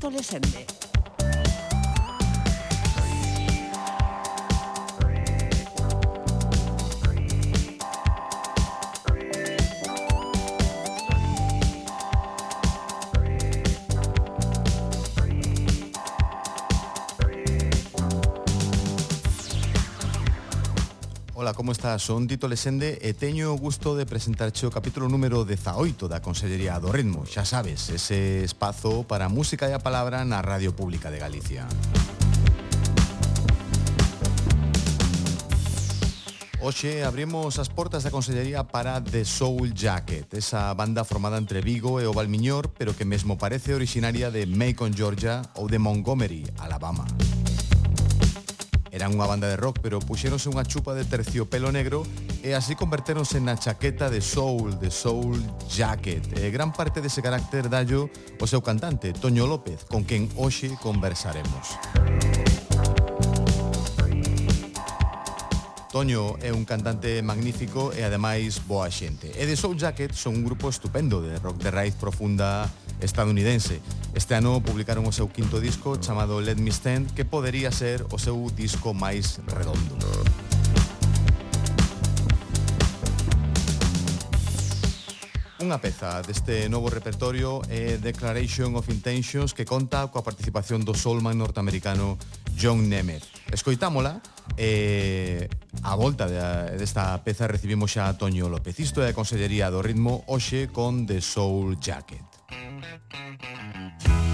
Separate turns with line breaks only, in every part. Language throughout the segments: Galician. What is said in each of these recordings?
Roberto como está? Son Tito Lesende e teño o gusto de presentarche o capítulo número 18 da Consellería do Ritmo. Xa sabes, ese espazo para a música e a palabra na Radio Pública de Galicia. Oxe, abrimos as portas da Consellería para The Soul Jacket, esa banda formada entre Vigo e o Valmiñor, pero que mesmo parece originaria de Macon, Georgia ou de Montgomery, Alabama. Eran unha banda de rock, pero puxéronse unha chupa de terciopelo negro e así convertéronse na chaqueta de soul, de soul jacket. E gran parte dese carácter dallo o seu cantante, Toño López, con quen hoxe conversaremos. Toño é un cantante magnífico e ademais boa xente. E de Soul Jacket son un grupo estupendo de rock de raíz profunda, estadounidense. Este ano publicaron o seu quinto disco chamado Let Me Stand, que podería ser o seu disco máis redondo. Unha peza deste novo repertorio é Declaration of Intentions que conta coa participación do soulman norteamericano John Nemeth. Escoitámola e a volta desta peza recibimos xa a Toño López. Isto é a Consellería do Ritmo hoxe con The Soul Jacket.
thank you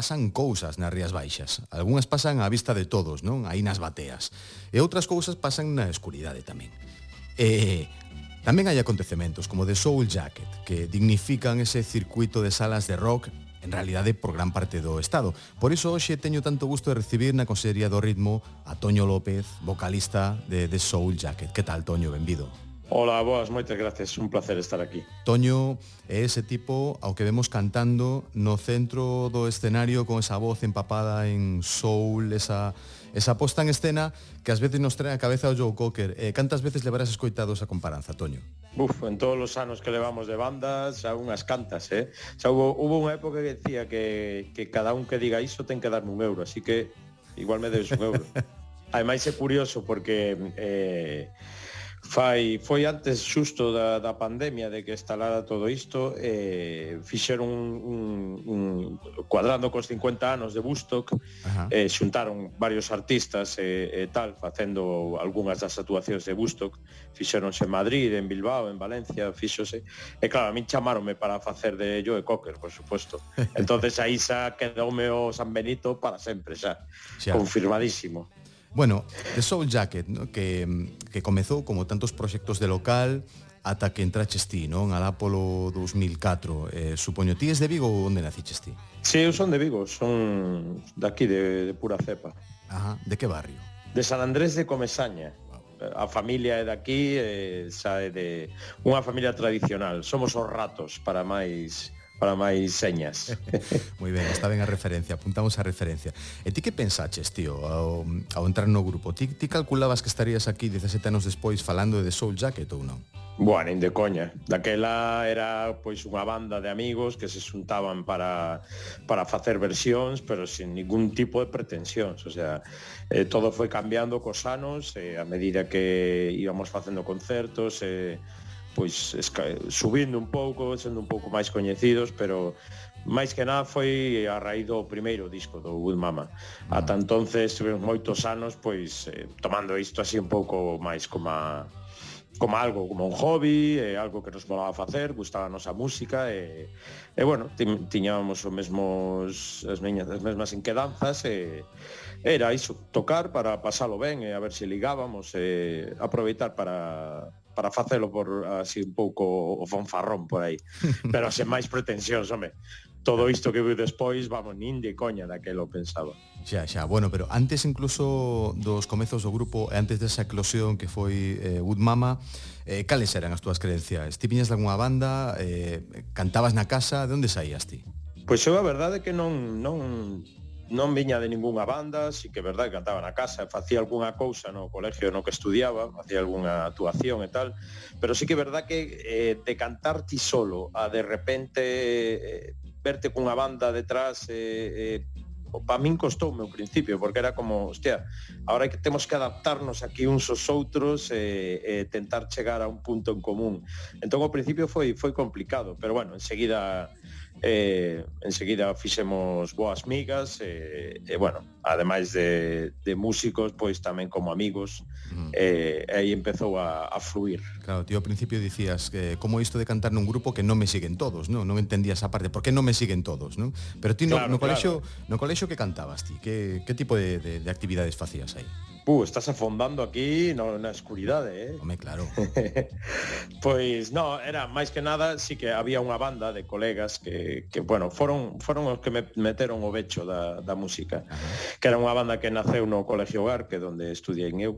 pasan cousas nas Rías Baixas. Algúnas pasan á vista de todos, non? Aí nas bateas. E outras cousas pasan na escuridade tamén. E tamén hai acontecementos como The Soul Jacket, que dignifican ese circuito de salas de rock en realidade por gran parte do Estado. Por iso hoxe teño tanto gusto de recibir na Consellería do Ritmo a Toño López, vocalista de The Soul Jacket. Que tal, Toño? Benvido.
Ola, boas, moitas gracias, un placer estar aquí.
Toño é ese tipo ao que vemos cantando no centro do escenario con esa voz empapada en soul, esa, esa posta en escena que ás veces nos trae a cabeza o Joe Cocker. Eh, cantas veces levarás escoitado esa comparanza, Toño?
Uf, en todos os anos que levamos de bandas, xa unhas cantas, eh? Xa hubo, hubo unha época que decía que, que cada un que diga iso ten que darme un euro, así que igual me debes un euro. Ademais é curioso porque... Eh, Fai, foi antes xusto da, da pandemia de que estalara todo isto eh, fixeron un, un, un cuadrando cos 50 anos de Bustock eh, xuntaron varios artistas e eh, eh, tal facendo algunhas das actuacións de Bustock. Fixeronse en Madrid, en Bilbao, en Valencia fixose e claro, a min chamaronme para facer de Joe Cocker, por suposto. Entonces aí xa quedoume o San Benito para sempre xa, xa. confirmadísimo.
Bueno, The Soul Jacket, ¿no? que, que comezou como tantos proxectos de local ata que entraches ti, non? Al Apolo 2004. Eh, supoño, ti es de Vigo ou onde naciches ti?
Sí, eu son de Vigo, son daqui de, de pura cepa.
Ajá, de que barrio?
De San Andrés de Comesaña. A familia é daqui, eh, xa é de unha familia tradicional. Somos os ratos para máis para máis señas.
Moi ben, está ben a referencia, apuntamos a referencia. E ti que pensaches, tío, ao, ao entrar no grupo? Ti, ti calculabas que estarías aquí 17 anos despois falando de The Soul Jacket ou non?
Boa, nin de coña. Daquela era pois unha banda de amigos que se xuntaban para, para facer versións, pero sin ningún tipo de pretensións. O sea, eh, todo foi cambiando cos anos, eh, a medida que íbamos facendo concertos, eh, pois esca, subindo un pouco, sendo un pouco máis coñecidos, pero máis que nada foi a raíz do primeiro disco do Good Mama. Ata entonces, moitos anos, pois eh, tomando isto así un pouco máis como a, como algo, como un hobby, eh, algo que nos molaba facer, gustaba a nosa música e, e bueno, ti, tiñábamos os mesmos as, miñas, as mesmas inquedanzas e era iso, tocar para pasalo ben e a ver se ligábamos e aproveitar para para facelo por así un pouco o fanfarrón por aí. Pero sen máis pretensións, home. Todo isto que viu despois, vamos, nin de coña daquelo pensaba.
Xa, xa, bueno, pero antes incluso dos comezos do grupo, antes desa eclosión que foi eh, Wood Mama, eh, cales eran as túas creencias? Ti viñas de alguna banda, eh, cantabas na casa, de onde saías ti?
Pois eu a verdade que non, non non viña de ningunha banda, si que verdad que cantaba na casa, facía algunha cousa no colegio no que estudiaba, facía algunha actuación e tal, pero sí que verdad que eh, de cantar ti solo a de repente eh, verte cunha banda detrás eh, eh, pa min costou meu principio, porque era como, hostia, ahora que temos que adaptarnos aquí uns aos outros e, eh, eh, tentar chegar a un punto en común. Entón, ao principio foi foi complicado, pero bueno, enseguida eh, enseguida fixemos boas migas e, eh, e bueno, ademais de, de músicos, pois tamén como amigos mm. eh, aí empezou a, a fluir
Claro, ti ao principio dicías que como isto de cantar nun grupo que non me siguen todos non, non entendías a parte, por que non me siguen todos non? pero ti no, claro, no, colexo, claro. no colexo que cantabas ti? Que, que tipo de, de, de actividades facías aí?
Uh, estás afondando aquí no, na escuridade, eh?
Home, claro.
pois, no, era, máis que nada, sí que había unha banda de colegas que, que bueno, foron, foron os que me meteron o vecho da, da música, que era unha banda que naceu no Colegio Hogar, que donde estudiei en eu,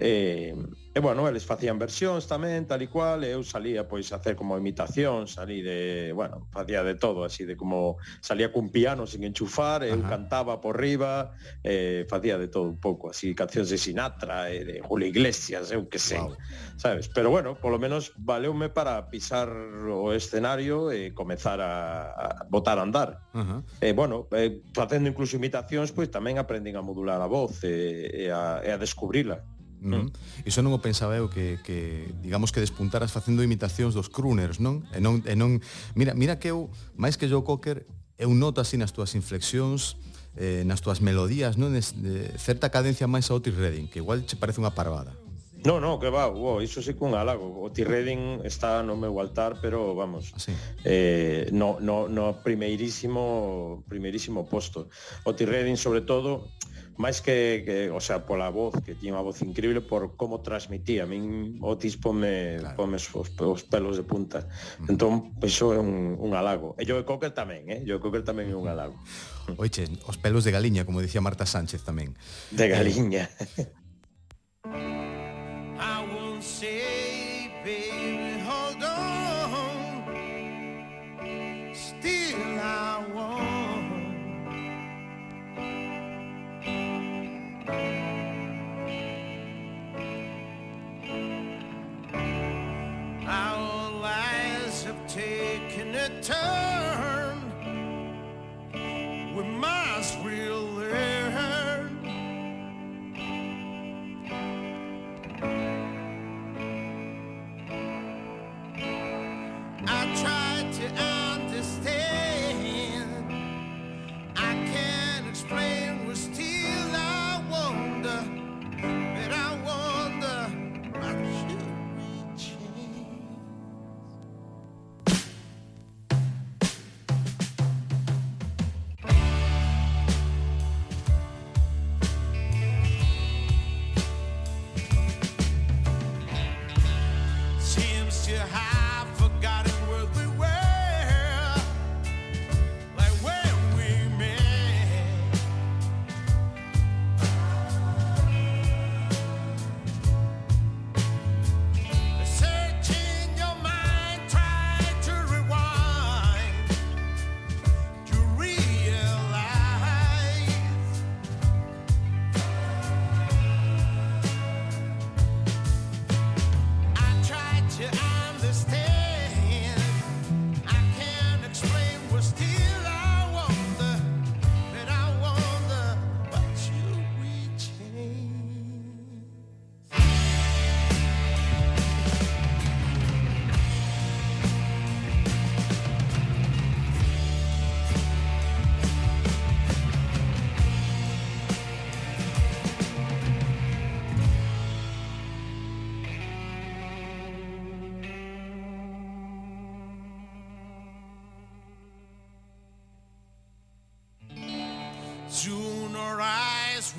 E, e bueno, eles facían versións tamén, tal e cual, e eu salía pois a hacer como imitacións, salí de, bueno, facía de todo, así de como salía cun piano sin enchufar, eu cantaba por riba, eh, facía de todo un pouco, así cancións de Sinatra, e de Julio Iglesias, eu que sei, wow. sabes? Pero bueno, polo menos valeume para pisar o escenario e comezar a, a botar a andar. Ajá. E bueno, eh, facendo incluso imitacións, pois tamén aprendín a modular a voz e, e, a, e a descubrila.
Mm. Iso non o pensaba eu que, que digamos que despuntaras facendo imitacións dos crooners, non? E non, e non mira, mira que eu, máis que Joe Cocker, eu noto así nas túas inflexións, eh, nas túas melodías, non? Es, de, certa cadencia máis a Otis Redding, que igual che parece unha parvada.
No, no, que va, wow, iso sí cun halago. Otis Redding está no meu altar, pero vamos, ah,
Así.
eh, no, no, no primeirísimo, primeirísimo posto. Otis Redding, sobre todo, máis que, que o sea, pola voz, que tiña unha voz increíble por como transmitía. A min Otis pome,
claro.
pome os, os, pelos de punta. Entón, iso é un, un halago. E Joe Cocker tamén, eh? Joe Cocker tamén é un halago.
Oiche, os pelos de galiña, como dicía Marta Sánchez tamén.
De galiña. Eh.
I won't say, baby.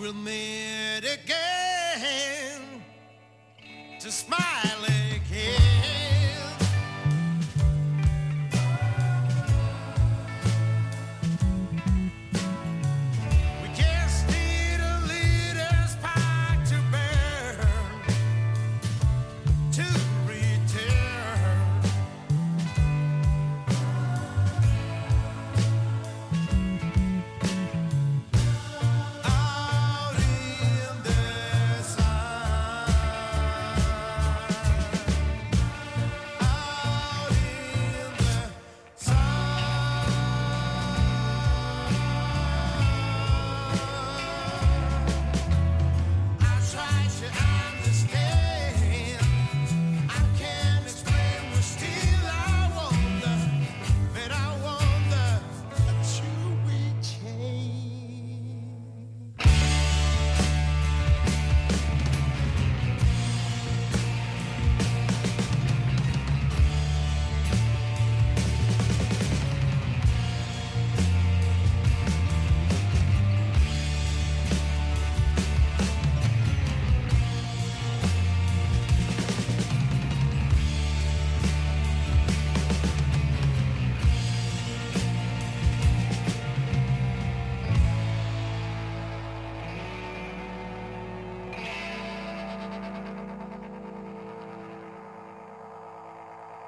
will make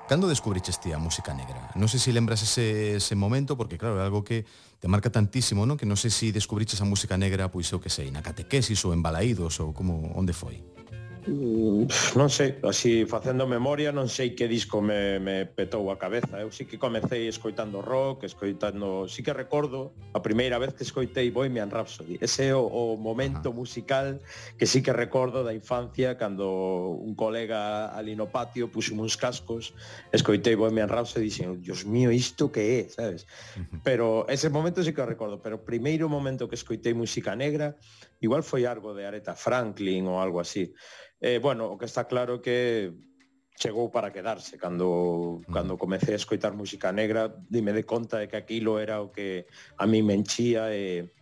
Cando descubriches ti a música negra? Non sei se lembras ese, ese momento, porque claro, é algo que te marca tantísimo, non? Que non sei se descubriches a música negra, pois eu que sei, na catequesis ou en balaídos ou como onde foi.
Mm, non sei, así facendo memoria non sei que disco me, me petou a cabeza Eu sí que comecei escoitando rock, escoitando... Sí que recordo a primeira vez que escoitei Bohemian Rhapsody Ese é o, o momento
Ajá.
musical que sí que recordo da infancia Cando un colega ali no patio puxo uns cascos Escoitei Bohemian Rhapsody e dixen Dios mío, isto que é, sabes? Pero ese momento sí que recordo Pero o primeiro momento que escoitei música negra Igual foi algo de Areta Franklin ou algo así. Eh, bueno, o que está claro que chegou para quedarse cando cando comecei a escoitar música negra dime de conta de que aquilo era o que a mí me enchía e,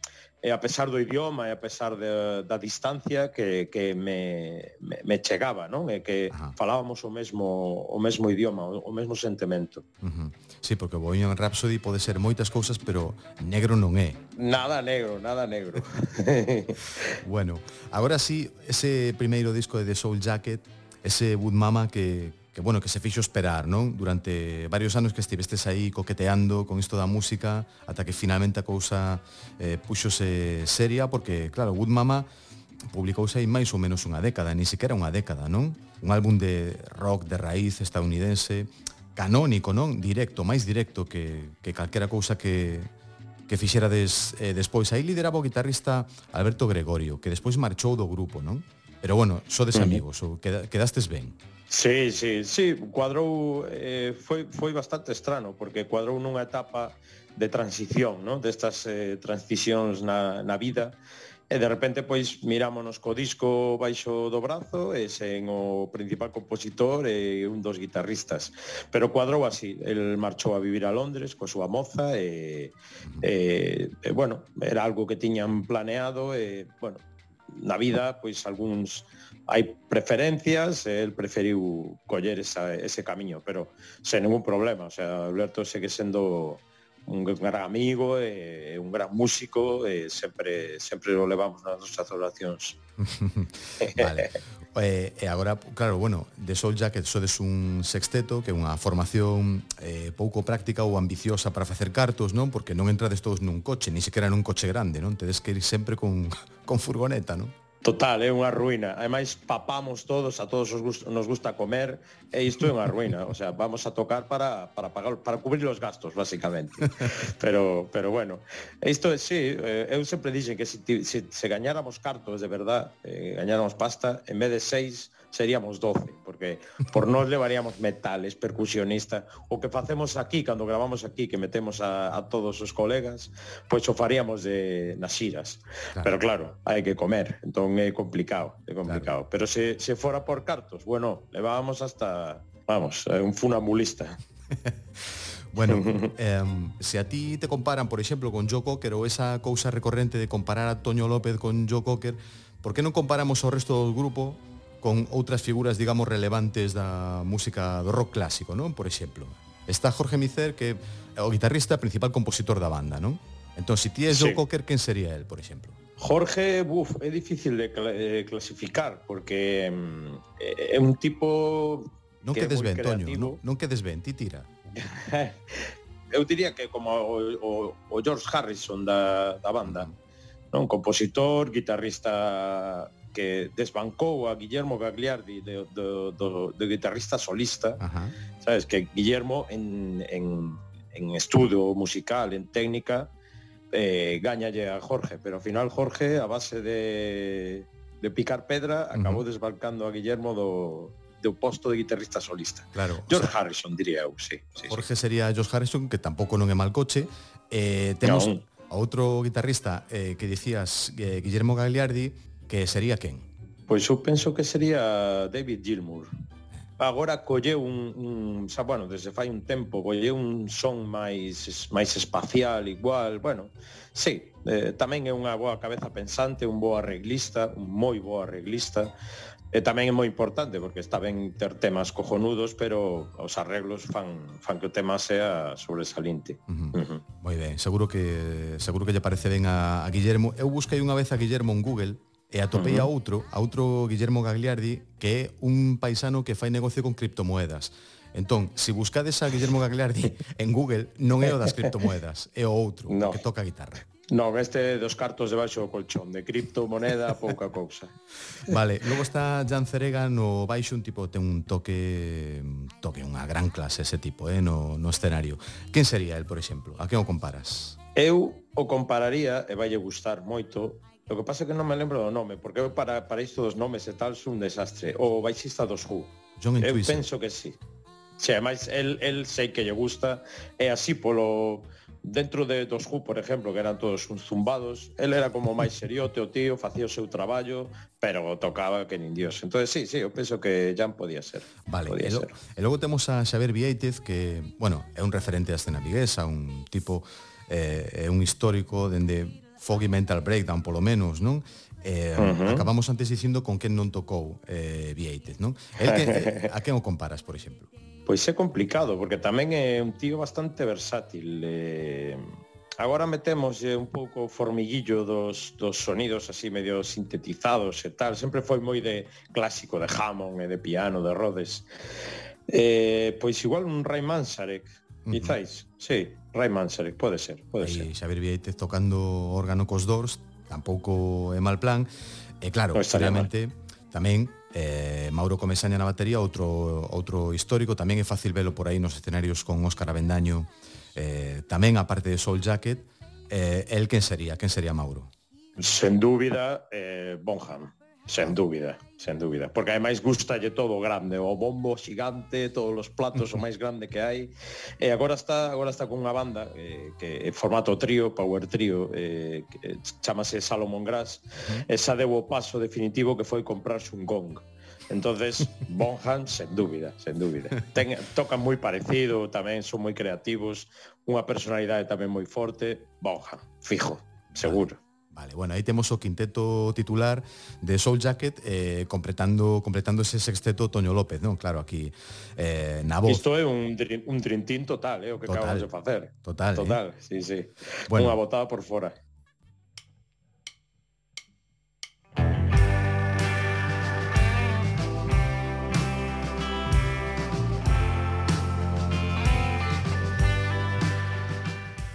e a pesar do idioma e a pesar de, da distancia que, que me, me, me chegaba non e que
Ajá.
falábamos o mesmo o mesmo idioma o, o mesmo sentimento
uh -huh. Sí, porque o Bohemian Rhapsody pode ser moitas cousas, pero negro non é.
Nada negro, nada negro.
bueno, agora sí, ese primeiro disco de The Soul Jacket, ese Wood Mama que que bueno, que se fixo esperar, non? Durante varios anos que estivestes aí coqueteando con isto da música, ata que finalmente a cousa eh, puxose seria, porque claro, Wood Mama publicouse aí máis ou menos unha década, ni sequera unha década, non? Un álbum de rock de raíz estadounidense canónico, non? Directo, máis directo que, que calquera cousa que, que fixerades eh, despois. Aí lideraba o guitarrista Alberto Gregorio, que despois marchou do grupo, non? Pero bueno, sodes amigos, ou quedastes ben.
Sí, sí, sí, cuadrou eh, foi foi bastante estrano porque cuadrou nunha etapa de transición, ¿no? Destas eh, transicións na na vida E de repente pois mirámonos co disco baixo do brazo e sen o principal compositor e un dos guitarristas. Pero cuadrou así, el marchou a vivir a Londres coa súa moza e, e, e bueno, era algo que tiñan planeado e bueno, na vida pois algúns hai preferencias e el preferiu coller esa, ese camiño, pero sen ningún problema, o sea, Alberto segue sendo un gran amigo e un gran músico e sempre sempre o levamos nas nosas oracións.
vale. eh, e agora, claro, bueno, de Soul Jacket sodes un sexteto que é unha formación eh, pouco práctica ou ambiciosa para facer cartos, non? Porque non entrades todos nun coche, ni sequera nun coche grande, non? Tedes que ir sempre con, con furgoneta, non?
Total, é unha ruína. Ademais, papamos todos, a todos os gust, nos gusta comer, e isto é unha ruína. O sea, vamos a tocar para, para pagar para cubrir os gastos, basicamente. Pero, pero bueno, isto é, sí, eh, eu sempre dixen que se, se, se gañáramos cartos de verdad, eh, gañáramos pasta, en vez de seis, seríamos 12, porque por nós levaríamos metales, percusionista, o que facemos aquí cando gravamos aquí que metemos a, a todos os colegas, pois o faríamos de nas xiras.
Claro.
Pero claro, hai que comer, entón é complicado, é complicado. Claro. Pero se se fora por cartos, bueno, levábamos hasta, vamos, un funambulista.
Bueno, eh, se a ti te comparan, por exemplo, con Joe Cocker ou esa cousa recorrente de comparar a Toño López con Joe Cocker, por que non comparamos ao resto do grupo con outras figuras, digamos, relevantes da música do rock clásico, non? Por exemplo, está Jorge Micer, que é o guitarrista principal compositor da banda, non? Entón, se si ti és
sí.
Joe Cocker, quen sería el, por exemplo?
Jorge, buf, é difícil de eh, clasificar, porque mm, é un tipo...
Non
que
quedes ben, Toño, non, non quedes ben, ti tira.
Eu diría que como o, o, o George Harrison da, da banda, non? Compositor, guitarrista que desbancou a Guillermo Gagliardi de, do, do, do guitarrista solista
Ajá.
sabes que Guillermo en, en, en estudo musical en técnica eh, gañalle a Jorge pero ao final Jorge a base de, de picar pedra acabou
uh -huh.
desbancando a Guillermo do, do posto de guitarrista solista.
Claro.
George
sea,
Harrison diría eu, sí, sí.
Jorge sí. sería George Harrison, que tampouco non é mal coche. Eh, temos a outro guitarrista eh, que dicías eh, Guillermo Gagliardi, que sería quen?
Pois eu penso que sería David Gilmour. Agora colleu un, un xa, bueno, desde fai un tempo, colleu un son máis máis espacial igual, bueno, sí, eh, tamén é unha boa cabeza pensante, un bo arreglista, un moi bo arreglista, E tamén é moi importante porque está ben ter temas cojonudos, pero os arreglos fan fan que o tema sea sobresalinte.
Uh -huh.
Uh -huh.
Moi ben, seguro que seguro que lle parece ben a, a Guillermo. Eu busquei unha vez a Guillermo en Google e atopei a outro, a outro Guillermo Gagliardi, que é un paisano que fai negocio con criptomoedas. Entón, se buscades a Guillermo Gagliardi en Google, non é o das criptomoedas, é o outro,
no.
que toca a guitarra.
Non, este é dos cartos debaixo do colchón, de criptomoneda, pouca cousa.
Vale, logo está Jan Cerega no baixo, un tipo ten un toque, toque unha gran clase ese tipo, eh, no, no escenario. Quen sería el, por exemplo? A quen o comparas?
Eu o compararía, e vai gustar moito, Lo que pasa é que non me lembro do nome, porque eu para, para isto dos nomes e tal sou un desastre. O baixista dos Who.
John
eu
Entwistle.
penso que sí. Se, ademais, el, el sei que lle gusta, e así polo dentro de dos Who, por exemplo, que eran todos uns zumbados, el era como máis seriote o tío, facía o seu traballo, pero tocaba que nin dios. Entonces, sí, sí, eu penso que Jan podía ser.
Vale,
podía
e, lo,
ser.
e logo temos a Xavier Vieitez, que, bueno, é un referente da escena viguesa, un tipo, eh, é un histórico dende Foggy Mental Breakdown, polo menos, non? Eh, uh -huh. acabamos antes dicindo con quen non tocou eh, Vieites, non? El que, eh, a quen o comparas, por exemplo?
Pois é complicado, porque tamén é un tío bastante versátil. Eh, agora metemos un pouco o formiguillo dos, dos sonidos así medio sintetizados e tal. Sempre foi moi de clásico, de Hammond e de piano, de Rhodes. Eh, pois igual un Ray Manzarek Quizáis, uh -huh. sí, Ray Manzarek, pode ser, pode
e,
ser.
Xavier Vieitez tocando órgano cos dors, tampouco é mal plan. E claro,
no
obviamente, tamén eh, Mauro Comesaña na batería, outro outro histórico, tamén é fácil velo por aí nos escenarios con Óscar Avendaño, eh, tamén a parte de Soul Jacket, eh, el quen sería, quen sería Mauro?
Sen dúbida, eh, Bonham. Sen dúbida, sen dúbida, porque ademais gustalle todo grande, o bombo xigante, todos os platos o máis grande que hai. E agora está, agora está cunha banda eh, que é formato trío, power trío, eh, que eh, chamase Salomon Grass. Esa deu o paso definitivo que foi comprarse un gong. Entonces, Bonham, sen dúbida, sen dúbida. Ten, tocan moi parecido, tamén son moi creativos, unha personalidade tamén moi forte, Bonham, fijo, seguro.
Vale. Vale, bueno, aí temos o quinteto titular de Soul Jacket eh, completando completando ese sexteto Toño López, non? Claro, aquí eh, na voz.
Isto é un, un trintín total, eh, o que
total,
acabamos de facer.
Total,
Total, eh? sí, sí.
Bueno,
Unha botada por fora.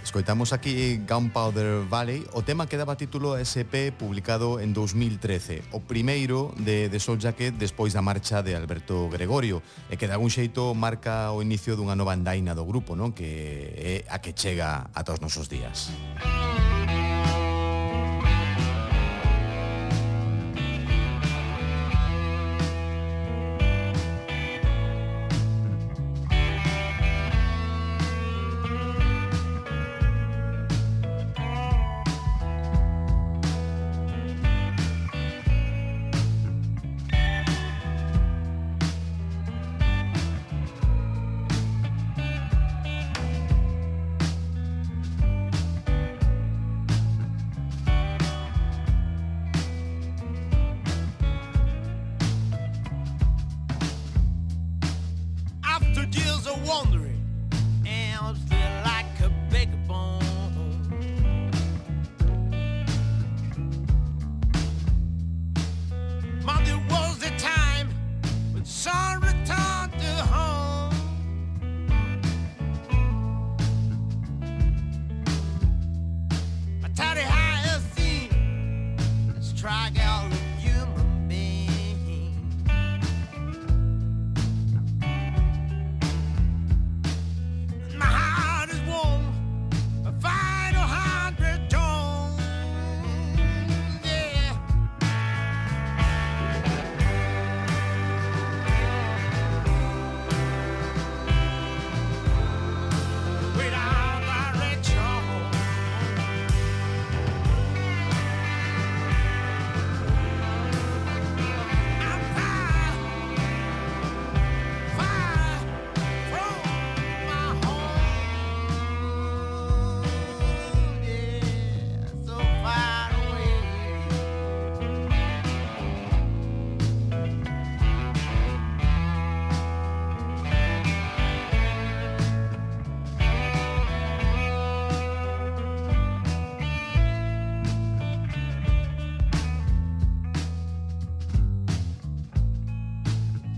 Escoitamos aquí Gunpowder Valley, o tema que daba título a SP publicado en 2013, o primeiro de, de Soul Jacket despois da marcha de Alberto Gregorio, e que de algún xeito marca o inicio dunha nova andaina do grupo, non? que é a que chega ata os nosos días.
Música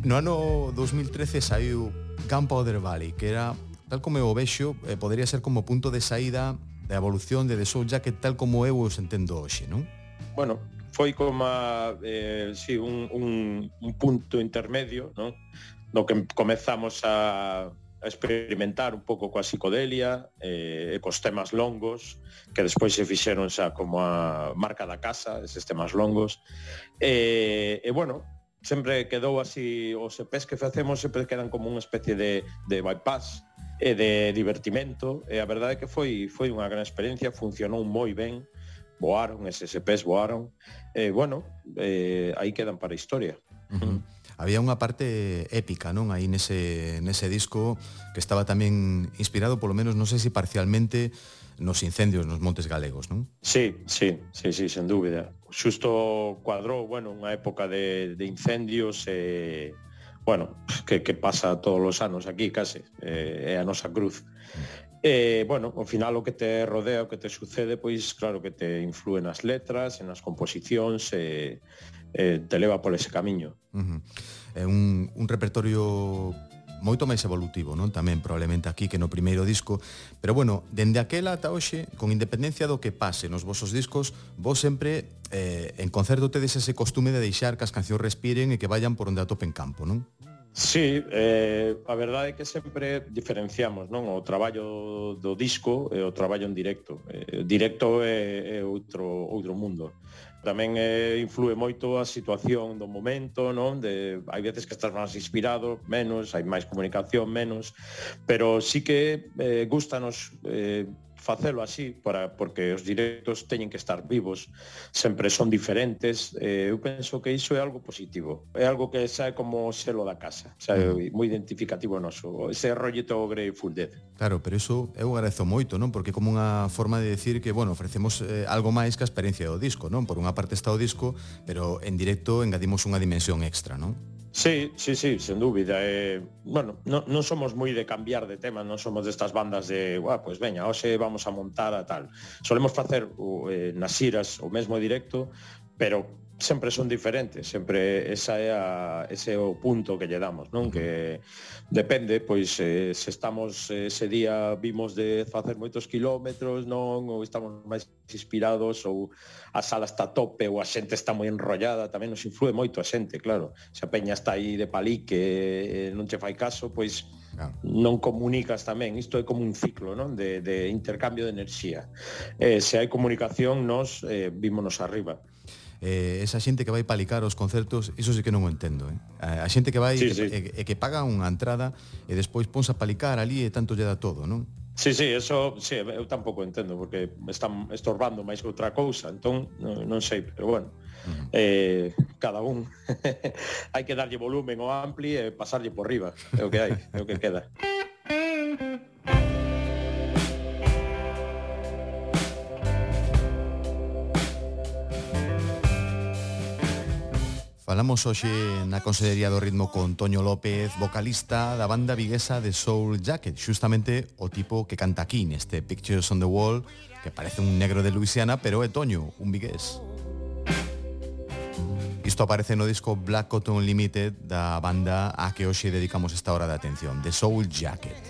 No ano 2013 saiu Gunpowder Valley, que era, tal como eu o vexo, eh, podría ser como punto de saída da evolución de The Soul Jacket tal como eu os entendo hoxe, non?
Bueno, foi como eh, sí, un, un, un punto intermedio, non? No que comezamos a, a experimentar un pouco coa psicodelia eh, e cos temas longos que despois se fixeron xa como a marca da casa, eses temas longos e, eh, e bueno, sempre quedou así os EPs que facemos sempre quedan como unha especie de, de bypass e de divertimento e a verdade é que foi foi unha gran experiencia funcionou moi ben voaron eses EPs voaron e bueno eh, aí quedan para a historia
uh -huh. Había unha parte épica, non? Aí nese, nese disco que estaba tamén inspirado, polo menos, non sei se parcialmente, nos incendios nos montes galegos, non?
Sí, sí, sí, sí, sen dúbida xusto cuadrou, bueno, unha época de, de incendios e bueno, que, que pasa todos os anos aquí case, eh, é a nosa cruz. E, bueno, ao final o que te rodea, o que te sucede, pois claro que te influen nas letras, nas composicións, e, eh, te leva por ese camiño.
Uh -huh. É un, un repertorio moito máis evolutivo, non? Tamén probablemente aquí que no primeiro disco, pero bueno, dende aquela ata hoxe, con independencia do que pase nos vosos discos, vos sempre eh, en concerto tedes ese costume de deixar que as cancións respiren e que vayan por onde atopen campo, non?
Sí, eh, a verdade é que sempre diferenciamos non o traballo do disco e o traballo en directo. Eh, directo é, é outro, outro mundo. Tamén eh, influe moito a situación do momento, non? De, hai veces que estás máis inspirado, menos, hai máis comunicación, menos, pero sí que eh, gustanos eh, facelo así para porque os directos teñen que estar vivos, sempre son diferentes. Eh, eu penso que iso é algo positivo. É algo que xa é como selo da casa, xa mm. moi identificativo noso, ese rollito Grateful Dead.
Claro, pero iso eu agradezo moito, non? Porque como unha forma de decir que, bueno, ofrecemos eh, algo máis que a experiencia do disco, non? Por unha parte está o disco, pero en directo engadimos unha dimensión extra, non?
Sí, sí, sí, sen dúbida. Eh, bueno, non, non somos moi de cambiar de tema, non somos destas bandas de, ah, pois pues, veña, hoxe vamos a montar a tal. Solemos facer o, eh, nas xiras o mesmo directo, pero sempre son diferentes, sempre esa é a, ese é o punto que lle damos, non? Que depende, pois eh, se estamos eh, ese día vimos de facer moitos quilómetros, non? Ou estamos máis inspirados ou a sala está a tope ou a xente está moi enrollada, tamén nos influe moito a xente, claro. Se a peña está aí de palique, eh, non che fai caso, pois Claro. non comunicas tamén, isto é como un ciclo non? De, de intercambio de enerxía eh, se hai comunicación nos eh, vímonos arriba
eh, esa xente que vai palicar os concertos, iso sí que non o entendo. Eh? A, xente que vai sí, e, sí. E, e que paga unha entrada e despois ponse a palicar ali e tanto lle dá todo, non?
Sí, sí, eso sí, eu tampouco entendo porque están estorbando máis que outra cousa, entón non, non sei, pero bueno. Uh -huh. Eh, cada un hai que darlle volumen ao ampli e pasarlle por riba, é o que hai, é o que queda.
Falamos hoxe na Consellería do Ritmo con Toño López, vocalista da banda viguesa de Soul Jacket, xustamente o tipo que canta aquí neste Pictures on the Wall, que parece un negro de Luisiana, pero é Toño, un vigués. Isto aparece no disco Black Cotton Limited da banda a que hoxe dedicamos esta hora de atención, The Soul Jacket.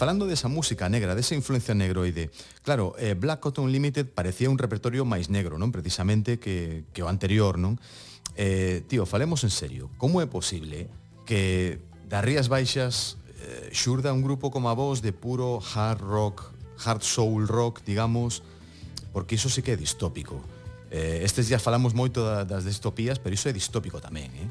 falando desa música negra, desa influencia negroide, claro, eh, Black Cotton Limited parecía un repertorio máis negro, non? Precisamente que, que o anterior, non? Eh, tío, falemos en serio, como é posible que das Rías Baixas eh, xurda un grupo como a vos de puro hard rock, hard soul rock, digamos, porque iso sí que é distópico. Eh, estes días falamos moito das distopías, pero iso é distópico tamén, eh?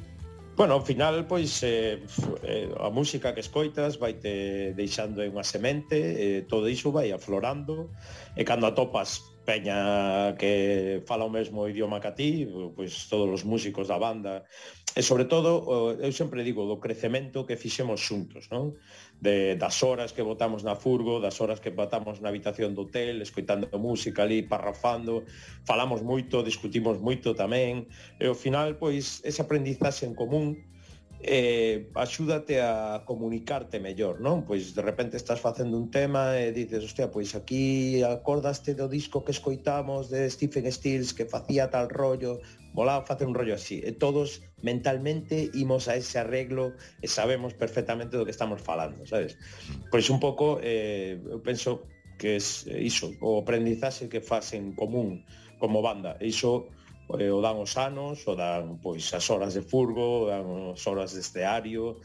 Bueno, ao final, pois, eh, eh, a música que escoitas vai te deixando unha semente, eh, todo iso vai aflorando, e cando atopas peña que fala o mesmo idioma que a ti, pois todos os músicos da banda, e sobre todo, eu sempre digo, do crecemento que fixemos xuntos, non? de, das horas que botamos na furgo, das horas que botamos na habitación do hotel, escoitando música ali, parrafando, falamos moito, discutimos moito tamén, e ao final, pois, ese aprendizaxe en común eh, axúdate a comunicarte mellor, non? Pois de repente estás facendo un tema e dices, hostia, pois aquí acordaste do disco que escoitamos de Stephen Stills que facía tal rollo, volaba facer un rollo así. E todos mentalmente imos a ese arreglo e sabemos perfectamente do que estamos falando, sabes? Pois un pouco, eh, eu penso que é iso, o aprendizaxe que faz en común como banda. E iso o dan os anos, o dan pois as horas de furgo, o dan as horas de esteario,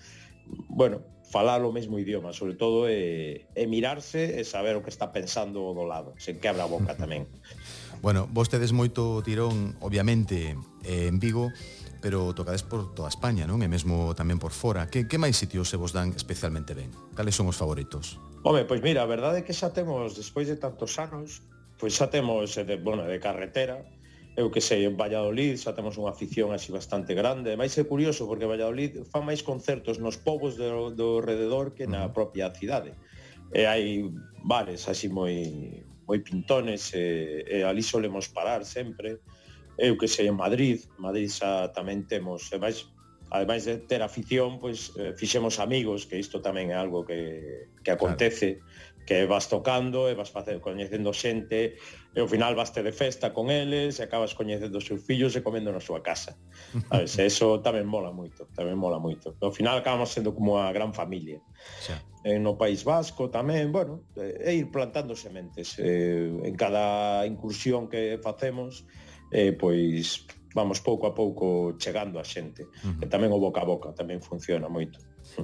bueno, falar o mesmo idioma, sobre todo é, é mirarse e saber o que está pensando o do lado, sen que abra a boca tamén.
bueno, vos tedes moito tirón, obviamente, eh, en Vigo, pero tocades por toda España, non? E mesmo tamén por fora. Que, que máis sitios se vos dan especialmente ben? Cales son os favoritos?
Home, pois mira, a verdade é que xa temos, despois de tantos anos, pois xa temos, eh, de, bueno, de carretera, eu que sei, en Valladolid xa temos unha afición así bastante grande. Mais é curioso porque Valladolid fan máis concertos nos povos do, do rededor que na propia cidade. E hai bares así moi moi pintones e, e ali solemos parar sempre. Eu que sei, en Madrid, Madrid xa tamén temos, e máis ademais de ter afición, pois eh, fixemos amigos, que isto tamén é algo que, que acontece. Claro que vas tocando e vas facer, coñecendo xente e ao final vaste de festa con eles e acabas coñecendo os seus fillos e comendo na súa casa. A ver, eso tamén mola moito, tamén mola moito. Ao final acabamos sendo como a gran familia.
Xa.
Eh, no País Vasco tamén, bueno, é eh, ir plantando sementes. Eh, en cada incursión que facemos, eh, pois vamos pouco a pouco chegando a xente. Uh -huh. E tamén o boca a boca tamén funciona moito.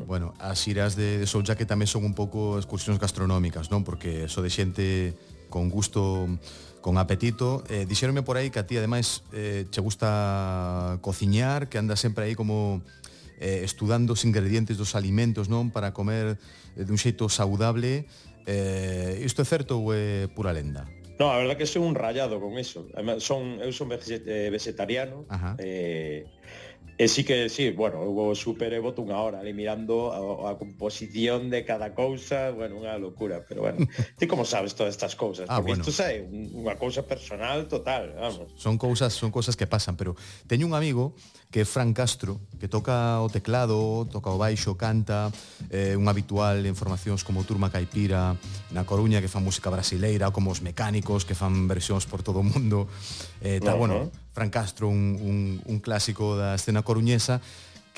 Bueno, as iras de, de Soul Jacket tamén son un pouco excursións gastronómicas, non? Porque so de xente con gusto con apetito. Eh, dixéronme por aí que a ti, ademais, eh, che gusta cociñar, que anda sempre aí como eh, estudando os ingredientes dos alimentos, non? Para comer eh, dun xeito saudable. Eh, isto é certo ou é pura lenda?
No, a verdad que son un rayado con eso. Además, son, eu son eh, vegetariano.
Ajá.
Eh, E sí que, sí, bueno, eu super e boto unha hora ali mirando a, a composición de cada cousa, bueno, unha locura, pero bueno, ti como sabes todas estas cousas?
Ah,
Porque
bueno.
isto é unha cousa personal total, vamos.
Son cousas, son cousas que pasan, pero teño un amigo que é Fran Castro, que toca o teclado, toca o baixo, canta, eh, un habitual en formacións como Turma Caipira, na Coruña, que fan música brasileira, como os mecánicos, que fan versións por todo o mundo. Eh, tal,
uh -huh.
bueno, Fran Castro, un, un, un clásico da escena coruñesa,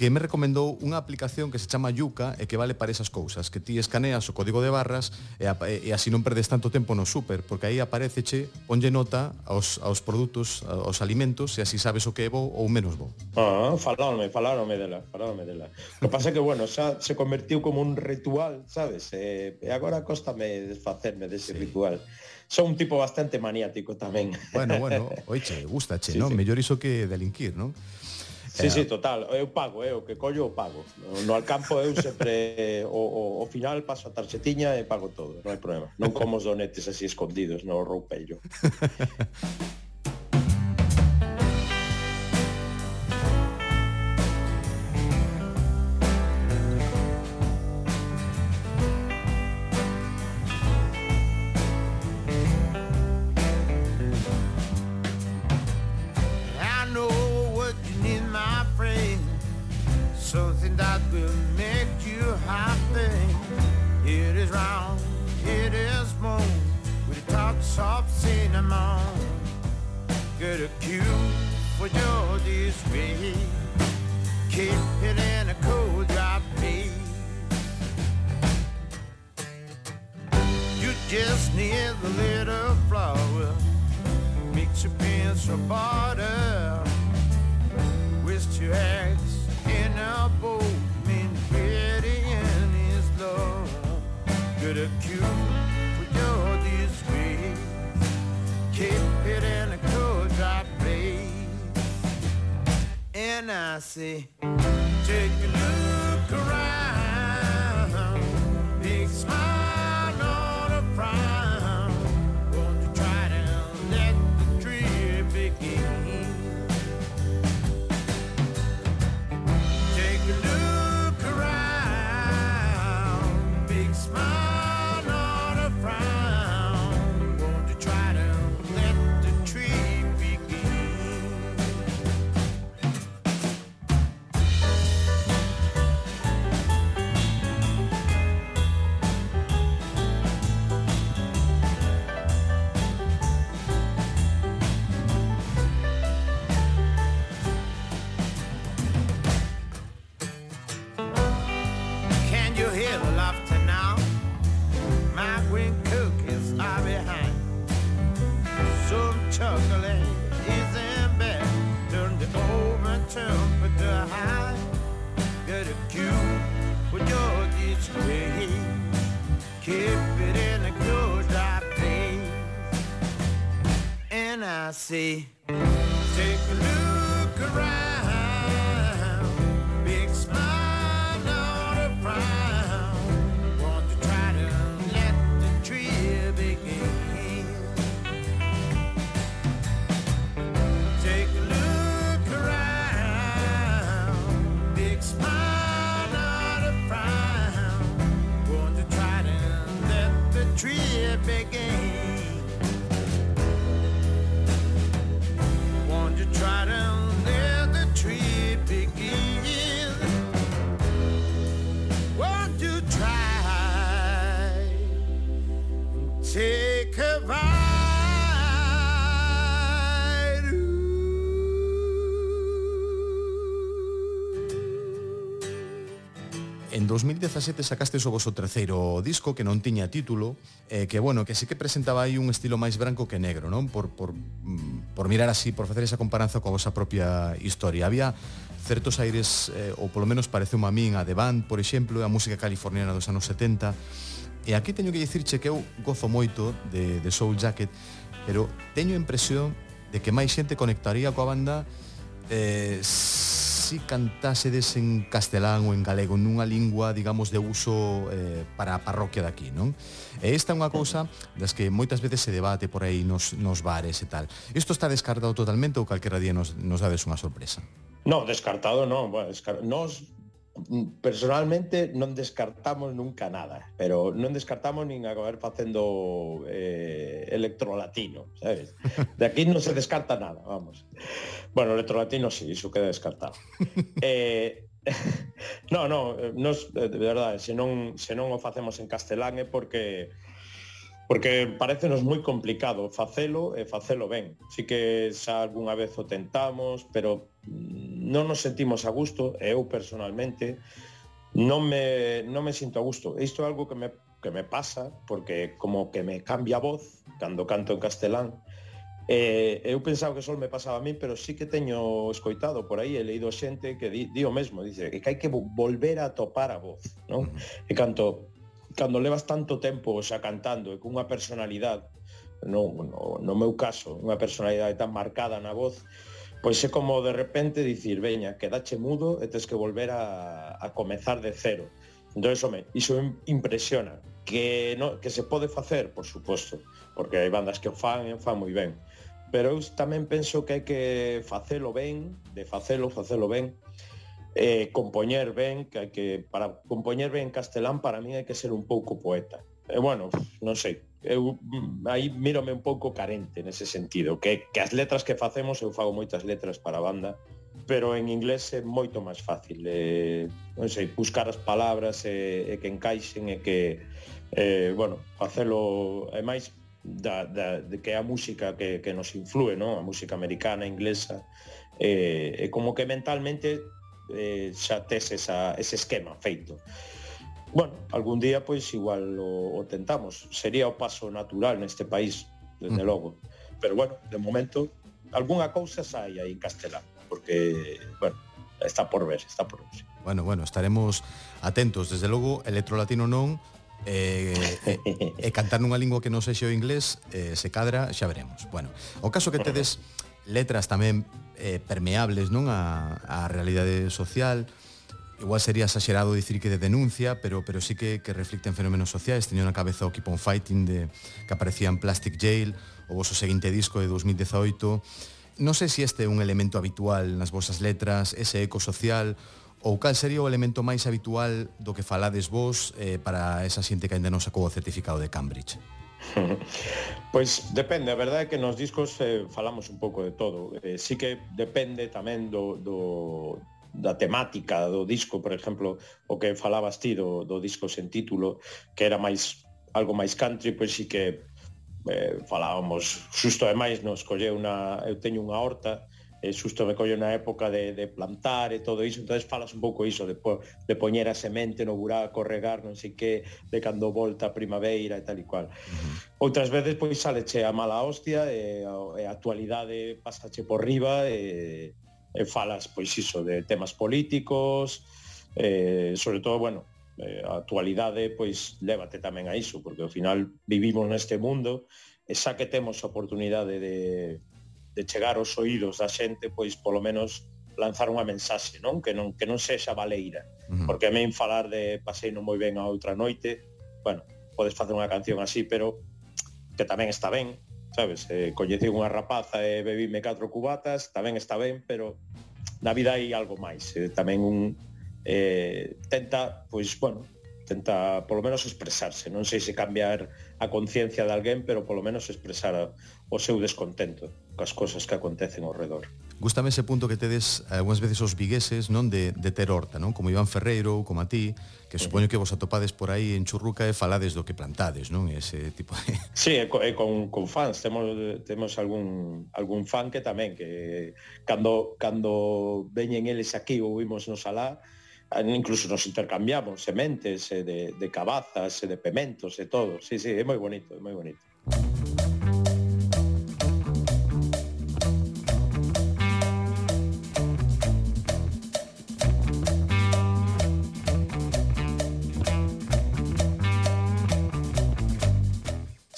que me recomendou unha aplicación que se chama Yuka e que vale para esas cousas, que ti escaneas o código de barras e, a, e así non perdes tanto tempo no súper, porque aí apareceche, ponlle nota aos, aos produtos, aos alimentos, e así sabes o que é bo ou menos bo.
Ah, falaronme, falaronme dela, falaronme dela. O que pasa que, bueno, xa se convertiu como un ritual, sabes? E, e agora costame desfacerme dese sí. ritual son un tipo bastante maniático tamén.
Bueno, bueno, oiche, gustache,
sí,
non?
Sí.
Mellor iso que delinquir, non?
Sí,
eh,
sí, total, eu pago, eh, o que collo o pago. No, no Alcampo eu sempre o, o, o final paso a tarxetiña e pago todo, non hai problema. Non como os donetes así escondidos no
roupeiro. Your pencil butter with two eggs in a bowl. Main ingredient is love. Good a cue for your disgrace. Keep it in a cool dry place. And I say, take a look around. Big smile chocolate is in bed. Turn the oven temperature high. Get a cue with your display. Keep it in a good dry place. And I say, take a look
beginning. 2017 sacastes o voso terceiro disco que non tiña título, eh, que bueno, que sí que presentaba aí un estilo máis branco que negro, non? Por, por, mm, por mirar así, por facer esa comparanza coa vosa propia historia. Había certos aires, eh, ou polo menos parece unha min, a The Band, por exemplo, a música californiana dos anos 70, E aquí teño que dicirche que eu gozo moito de, de Soul Jacket, pero teño a impresión de que máis xente conectaría coa banda eh, si cantásedes en castelán ou en galego, nunha lingua, digamos, de uso eh, para a parroquia daqui, non? E esta é unha cousa das que moitas veces se debate por aí nos, nos bares e tal. Isto está descartado totalmente ou calquera día nos, nos dades unha sorpresa?
No, descartado no. Bueno, descar... Nos personalmente non descartamos nunca nada, pero non descartamos nin acabar facendo eh, electrolatino, sabes? De aquí non se descarta nada, vamos. Bueno, electrolatino sí, iso queda descartado. Eh, no, no, eh, nos, eh, de verdade, se non, se non o facemos en castelán é porque porque parecenos moi complicado facelo e facelo ben. Así que xa algunha vez o tentamos, pero non nos sentimos a gusto, e eu personalmente non me, non me sinto a gusto. Isto é algo que me, que me pasa, porque como que me cambia a voz cando canto en castelán, Eh, eu pensaba que só me pasaba a mí, pero sí que teño escoitado por aí, he leído xente que di, di o mesmo, dice que hai que volver a topar a voz, non? E canto cando levas tanto tempo xa cantando e cunha personalidade, non, no, no meu caso, unha personalidade tan marcada na voz, Pois é como de repente dicir, veña, quedache mudo e tes que volver a, a comezar de cero. Entón, iso me, iso impresiona. Que, no, que se pode facer, por suposto, porque hai bandas que o fan e o fan moi ben. Pero eu tamén penso que hai que facelo ben, de facelo, facelo ben, eh, compoñer ben, que hai que para compoñer ben en castelán para mí hai que ser un pouco poeta. E eh, bueno, non sei, eu mm, aí mírome un pouco carente nese sentido, que, que as letras que facemos, eu fago moitas letras para a banda, pero en inglés é moito máis fácil eh, non sei, buscar as palabras e, e que encaixen e que eh, bueno, facelo é máis da, da, de que é a música que, que nos influe, non? a música americana, inglesa eh, e como que mentalmente eh, xa tes esa, ese esquema feito bueno, algún día pois pues, igual o, o tentamos. Sería o paso natural neste país, desde mm. logo. Pero bueno, de momento algunha cousa sai aí en castelán, porque bueno, está por ver, está por ver.
Bueno, bueno, estaremos atentos, desde logo Electrolatino non e, eh, e, eh, eh, cantar nunha lingua que non sexe o inglés eh, se cadra, xa veremos. Bueno, o caso que tedes letras tamén eh, permeables non a, a realidade social, igual sería exagerado dicir que de denuncia, pero, pero sí que, que reflicten fenómenos sociais. Teño na cabeza o Keep on Fighting de, que aparecía en Plastic Jail, o vosso seguinte disco de 2018. Non sei se este é un elemento habitual nas vosas letras, ese eco social, ou cal sería o elemento máis habitual do que falades vos eh, para esa xente que ainda non sacou o certificado de Cambridge?
Pois depende, a verdade é que nos discos eh, falamos un pouco de todo eh, Sí que depende tamén do, do, da temática do disco, por exemplo, o que falabas ti do, do disco sen título, que era máis algo máis country, pois sí que eh, falábamos xusto ademais nos colleu unha eu teño unha horta e xusto me collo na época de, de plantar e todo iso, entonces falas un pouco iso de, po, de poñer a semente no buraco, regar, non sei que, de cando volta a primavera e tal e cual. Outras veces pois saleche a mala hostia e, e a actualidade pasache por riba e, e falas pois iso de temas políticos, eh, sobre todo, bueno, eh, a actualidade pois lévate tamén a iso, porque ao final vivimos neste mundo e xa que temos a oportunidade de, de chegar aos oídos da xente, pois polo menos lanzar unha mensaxe, non? Que non que non sexa baleira, uh -huh. porque a min falar de pasei non moi ben a outra noite, bueno, podes facer unha canción así, pero que tamén está ben, sabes? Eh, coñeci unha rapaza e bebíme catro cubatas, tamén está ben, pero na vida hai algo máis, eh, tamén un eh, tenta, pois, bueno, tenta polo menos expresarse, non sei se cambiar a conciencia de alguén, pero polo menos expresar o seu descontento cas cosas que acontecen ao redor.
Gústame ese punto que tedes eh, algunhas veces os vigueses, non, de, de ter horta, non? Como Iván Ferreiro ou como a ti, que supoño que vos atopades por aí en Churruca e falades do que plantades, non? Ese tipo de
Sí, e con, e con, con fans, temos temos algún algún fan que tamén que cando cando veñen eles aquí ou vimos nos alá, incluso nos intercambiamos sementes de, de cabazas, de pementos, e todo. Sí, sí, é moi bonito, é moi bonito.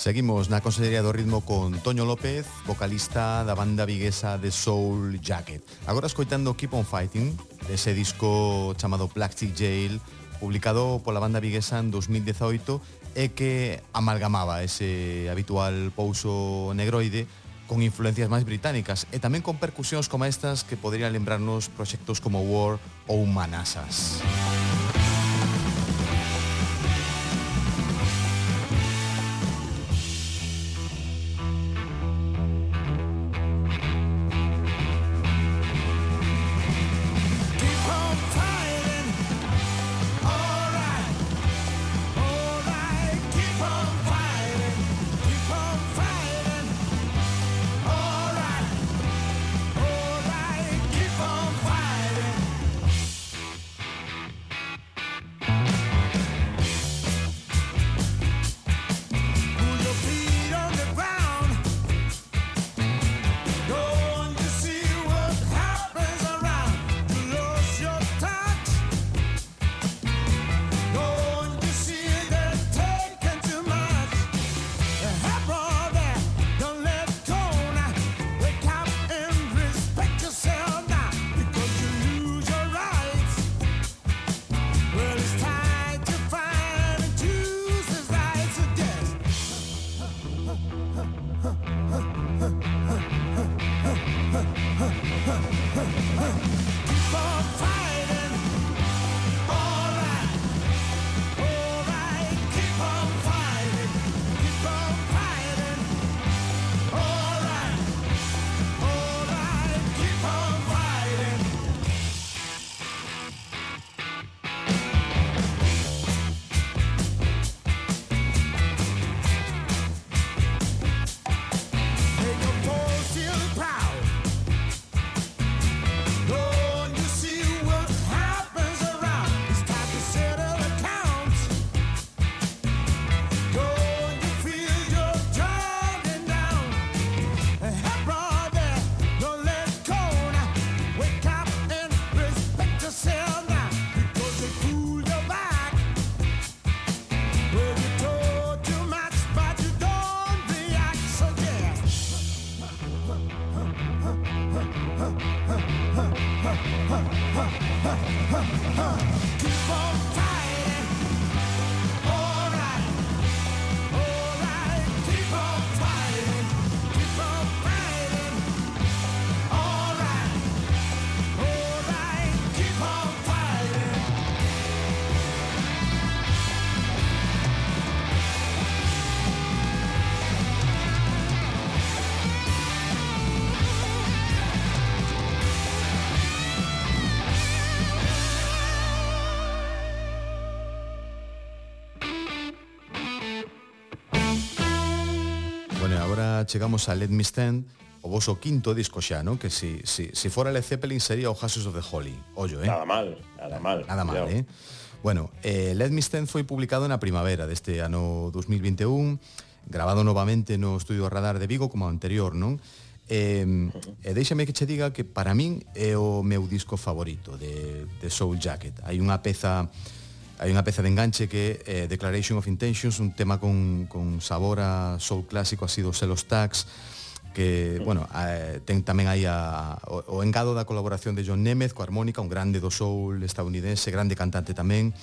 Seguimos na Consellería do Ritmo con Toño López, vocalista da banda viguesa The Soul Jacket. Agora escoitando Keep on Fighting, ese disco chamado Plastic Jail, publicado pola banda viguesa en 2018 e que amalgamaba ese habitual pouso negroide con influencias máis británicas e tamén con percusións como estas que poderían lembrarnos proxectos como War ou Manasas. Música chegamos a Let Me Stand, o voso quinto disco xa, non? Que si, si, si fora Led Zeppelin sería o Houses of the Holy. Ollo, eh?
Nada mal, nada mal.
Nada mal, eh? Bueno, eh, Let Me Stand foi publicado na primavera deste ano 2021, grabado novamente no Estudio Radar de Vigo como anterior, non? E, e déixame que che diga que para min é o meu disco favorito de, de Soul Jacket. Hai unha peza hai unha peza de enganche que é eh, Declaration of Intentions, un tema con, con sabor a soul clásico así dos selos tags, que, bueno, eh, ten tamén aí a, o, o engado da colaboración de John Nemeth coa armónica, un grande do soul estadounidense, grande cantante tamén.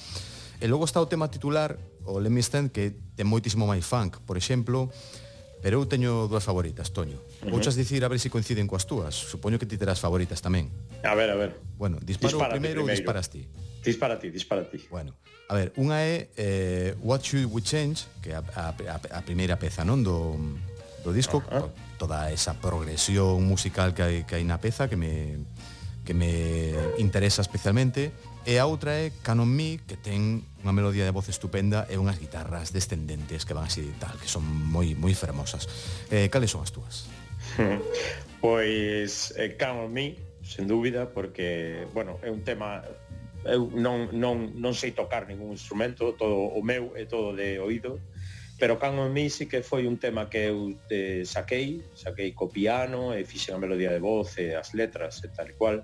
E logo está o tema titular, o Lemmy Stand, que ten moitísimo máis funk, por exemplo, pero eu teño dúas favoritas, Toño. Uh -huh. Vouchas dicir a ver se si coinciden coas túas. Supoño que ti terás favoritas tamén.
A ver, a ver.
Bueno, disparo
Dispárate primeiro,
primeiro ou disparas ti?
Dispara ti, dispara ti.
Bueno, a ver, unha é eh, What Should We Change, que é a, a, a primeira peza, non, do, do disco,
uh
-huh. toda esa progresión musical que hai, que hai na peza que me que me interesa especialmente, e a outra é Canon Me, que ten unha melodía de voz estupenda e unhas guitarras descendentes que van así tal, que son moi moi fermosas. Eh, cales son as túas?
pois eh, Canon Me, sen dúbida, porque, bueno, é un tema eu non, non, non sei tocar ningún instrumento, todo o meu é todo de oído, pero Can on Me sí que foi un tema que eu eh, saquei, saquei co piano e fixen a melodía de voz e as letras e tal e cual.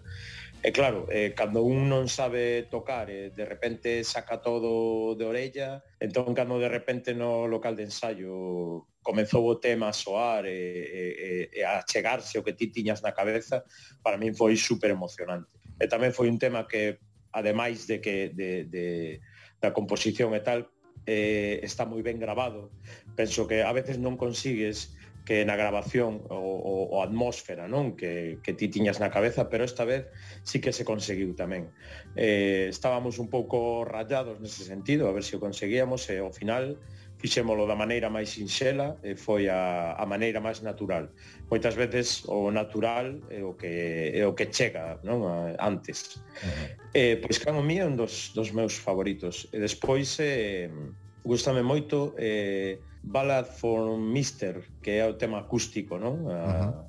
E claro, eh, cando un non sabe tocar e eh, de repente saca todo de orella, entón cando de repente no local de ensaio comezou o tema a soar e, e, e a chegarse o que ti tiñas na cabeza, para min foi super emocionante. E tamén foi un tema que ademais de que de, de, da composición e tal, eh, está moi ben grabado. Penso que a veces non consigues que na grabación o, o, o atmósfera non que, que ti tiñas na cabeza, pero esta vez sí que se conseguiu tamén. Eh, estábamos un pouco rayados nese sentido, a ver se si o conseguíamos, e ao final fixémolo da maneira máis sinxela e foi a, a maneira máis natural. Moitas veces o natural é o que é o que chega, non? A, antes. Eh, pois Can o Mí é un dos, dos meus favoritos. E despois eh, gustame moito eh, Ballad for Mister, que é o tema acústico, non? A, uh -huh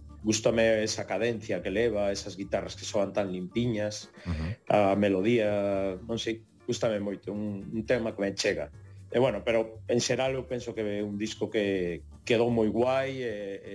esa cadencia que leva, esas guitarras que soan tan limpiñas,
uh -huh.
a melodía, non sei, gustame moito, un, un tema que me chega. Uh E bueno, pero en xeral eu penso que é un disco que quedou moi guai, e, e,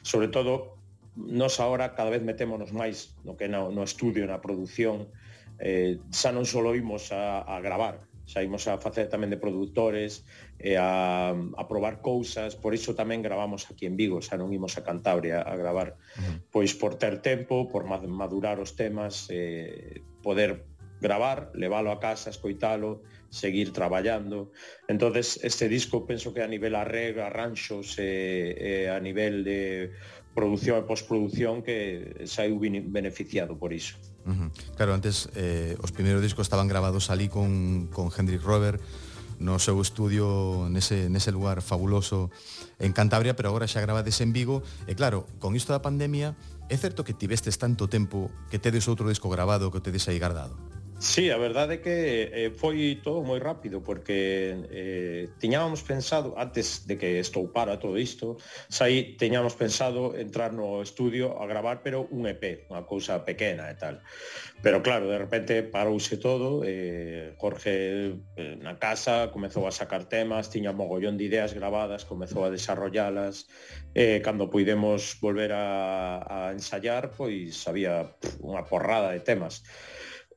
sobre todo nos agora cada vez metémonos máis no que no, no estudio, na produción, eh, xa non só imos a, a gravar, xa imos a facer tamén de produtores, e a, a probar cousas, por iso tamén gravamos aquí en Vigo, xa non imos a Cantabria a gravar, pois por ter tempo, por madurar os temas, eh, poder gravar, leválo a casa, escoitalo, seguir traballando. Entonces este disco penso que a nivel arreglo, arranxos e, e a nivel de produción e postproducción que saiu beneficiado por iso.
Uh -huh. Claro, antes eh, os primeiros discos estaban grabados ali con, con Hendrik Robert no seu estudio nese, nese lugar fabuloso en Cantabria, pero agora xa gravades en Vigo e claro, con isto da pandemia é certo que tivestes tanto tempo que tedes outro disco grabado que o tedes aí guardado?
Sí, a verdade é que eh, foi todo moi rápido porque eh, tiñábamos pensado antes de que estoupara todo isto, saí tiñábamos pensado entrar no estudio a gravar pero un EP, unha cousa pequena e tal. Pero claro, de repente parouse todo, eh, Jorge eh, na casa comezou a sacar temas, tiña mogollón de ideas grabadas, comezou a desarrollalas, eh, cando puidemos volver a, a ensayar, pois había pff, unha porrada de temas.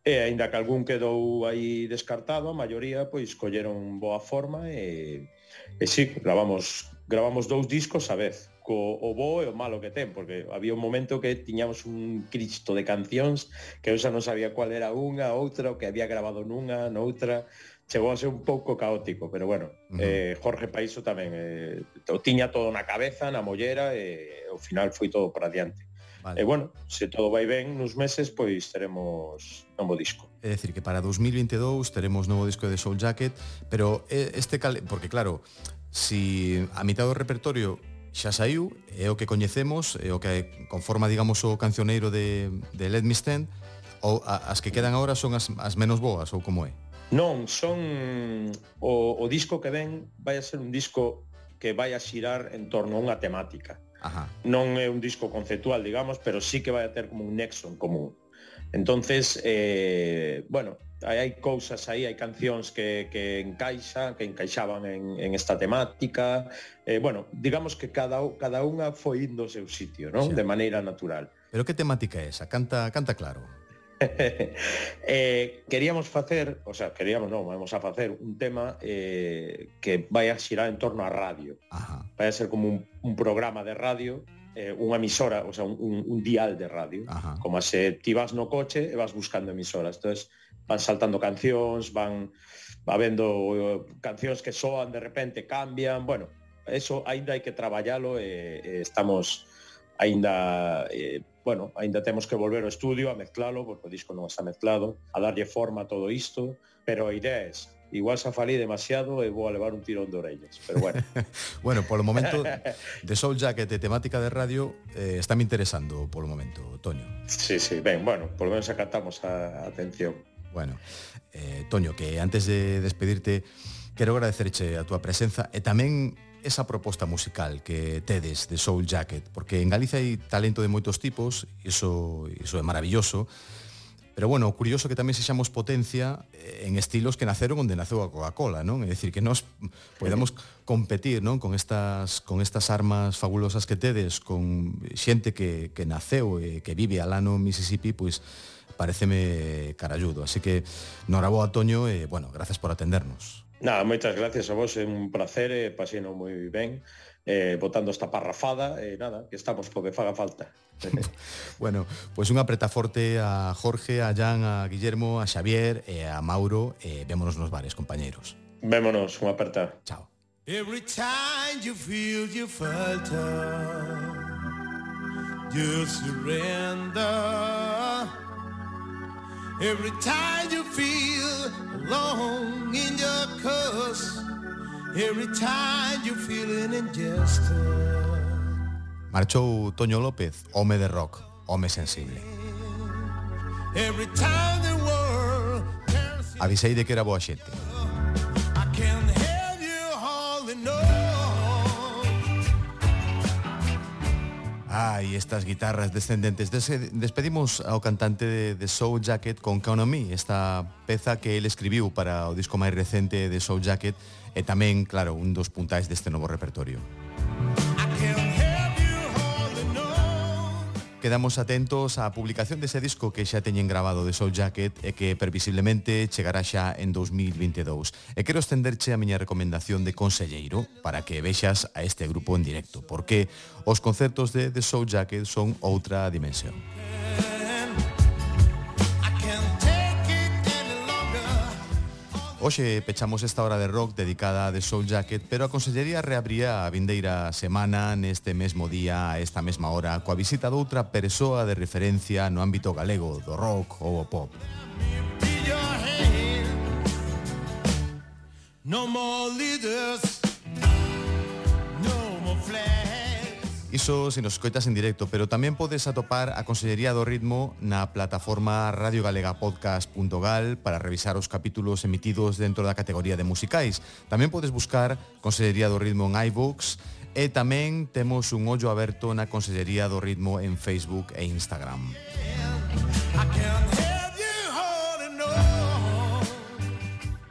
E aínda que algún quedou aí descartado, a maioría pois colleron boa forma e e si, sí, gravamos gravamos dous discos a vez, co o bo e o malo que ten, porque había un momento que tiñamos un cristo de cancións que eu xa non sabía cuál era unha, outra, o que había grabado nunha, noutra, chegou a ser un pouco caótico, pero bueno,
uh -huh.
eh, Jorge Paiso tamén eh, o tiña todo na cabeza, na mollera e ao final foi todo para adiante.
Vale.
E bueno, se todo vai ben nos meses, pois teremos novo disco.
É dicir, que para 2022 teremos novo disco de Soul Jacket, pero este cal... porque claro, si a mitad do repertorio xa saiu, é o que coñecemos, é o que conforma, digamos, o cancioneiro de, de Let Me Stand, ou a, as que quedan agora son as, as menos boas, ou como é?
Non, son... O, o disco que ven vai a ser un disco que vai a xirar en torno a unha temática.
Ajá.
Non é un disco conceptual, digamos, pero sí que vai a ter como un nexo en común. Entonces, eh, bueno, hai, hai cousas aí, hai cancións que, que encaixa, que encaixaban en, en esta temática. Eh, bueno, digamos que cada, cada unha foi indo ao seu sitio, non?
Sí.
De maneira natural.
Pero que temática é esa? Canta, canta claro.
eh, queríamos facer, o sea, queríamos, non, vamos a facer un tema eh, que vai a xirar en torno á radio.
Ajá.
Vai a ser como un, un programa de radio, eh, unha emisora, o sea, un, un, un dial de radio,
Ajá.
como se eh, ti vas no coche e vas buscando emisoras. Entonces, van saltando cancións, van habendo eh, cancións que soan de repente, cambian, bueno, eso aínda hai que traballalo e, e estamos aínda eh, bueno, aínda temos que volver ao estudio a mezclalo, porque o disco non está mezclado, a darlle forma a todo isto, pero a idea é esa. Igual xa falei demasiado e vou a levar un tirón de orellas, pero bueno.
bueno, polo momento, de Soul Jacket e temática de radio, eh, está me interesando polo momento, Toño.
Sí, sí, ben, bueno, polo menos acatamos a atención.
Bueno, eh, Toño, que antes de despedirte, quero agradecerche a túa presenza e tamén esa proposta musical que tedes de Soul Jacket, porque en Galicia hai talento de moitos tipos, iso, iso é maravilloso, Pero bueno, o curioso que tamén sexamos potencia en estilos que naceron onde naceu a Coca-Cola, non? É dicir, que nós podamos competir, non? Con estas, con estas armas fabulosas que tedes, con xente que, que naceu e que vive alá no Mississippi, pois pareceme carayudo. Así que, noraboa, Toño, e, bueno, gracias por atendernos.
Nada, moitas gracias a vos, é un placer, eh, pasino moi ben, eh, botando esta parrafada, e eh, nada, que estamos porque faga falta.
bueno, pois pues unha forte a Jorge, a Jan, a Guillermo, a Xavier e eh, a Mauro, eh, vémonos nos bares, compañeiros.
Vémonos, unha aperta.
Chao.
Every time you feel you falter, you surrender. Every time you feel alone in your curse, every time you feel an injustice.
Marchou Toño López, home de rock, home sensible.
Every time the world...
Avisei de que era boa xente.
I can't
Ai, ah, estas guitarras descendentes. Des despedimos ao cantante de, de Soul Jacket con Count on Me, esta peza que el escribiu para o disco máis recente de Soul Jacket e tamén, claro, un dos puntais deste novo repertorio.
Música
Quedamos atentos á publicación dese disco que xa teñen grabado de Soul Jacket e que previsiblemente chegará xa en 2022. E quero estenderche a miña recomendación de conselleiro para que vexas a este grupo en directo, porque os concertos de The Soul Jacket son outra dimensión. Hoxe pechamos esta hora de rock dedicada a The Soul Jacket, pero a Consellería reabría a vindeira semana neste mesmo día, a esta mesma hora, coa visita de outra persoa de referencia no ámbito galego, do rock ou o pop.
No more leaders
Iso se nos coitas en directo, pero tamén podes atopar a Consellería do Ritmo na plataforma radiogalegapodcast.gal para revisar os capítulos emitidos dentro da categoría de musicais. Tamén podes buscar Consellería do Ritmo en iVoox e tamén temos un ollo aberto na Consellería do Ritmo en Facebook e Instagram.
Yeah,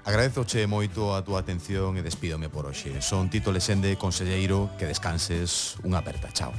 Agradezoche moito a túa atención e despídome por hoxe. Son Tito Lesende, conselleiro, que descanses, unha aperta, chao.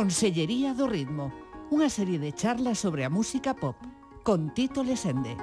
Consellería do Ritmo, unha serie de charlas sobre a música pop, con Tito Lesende.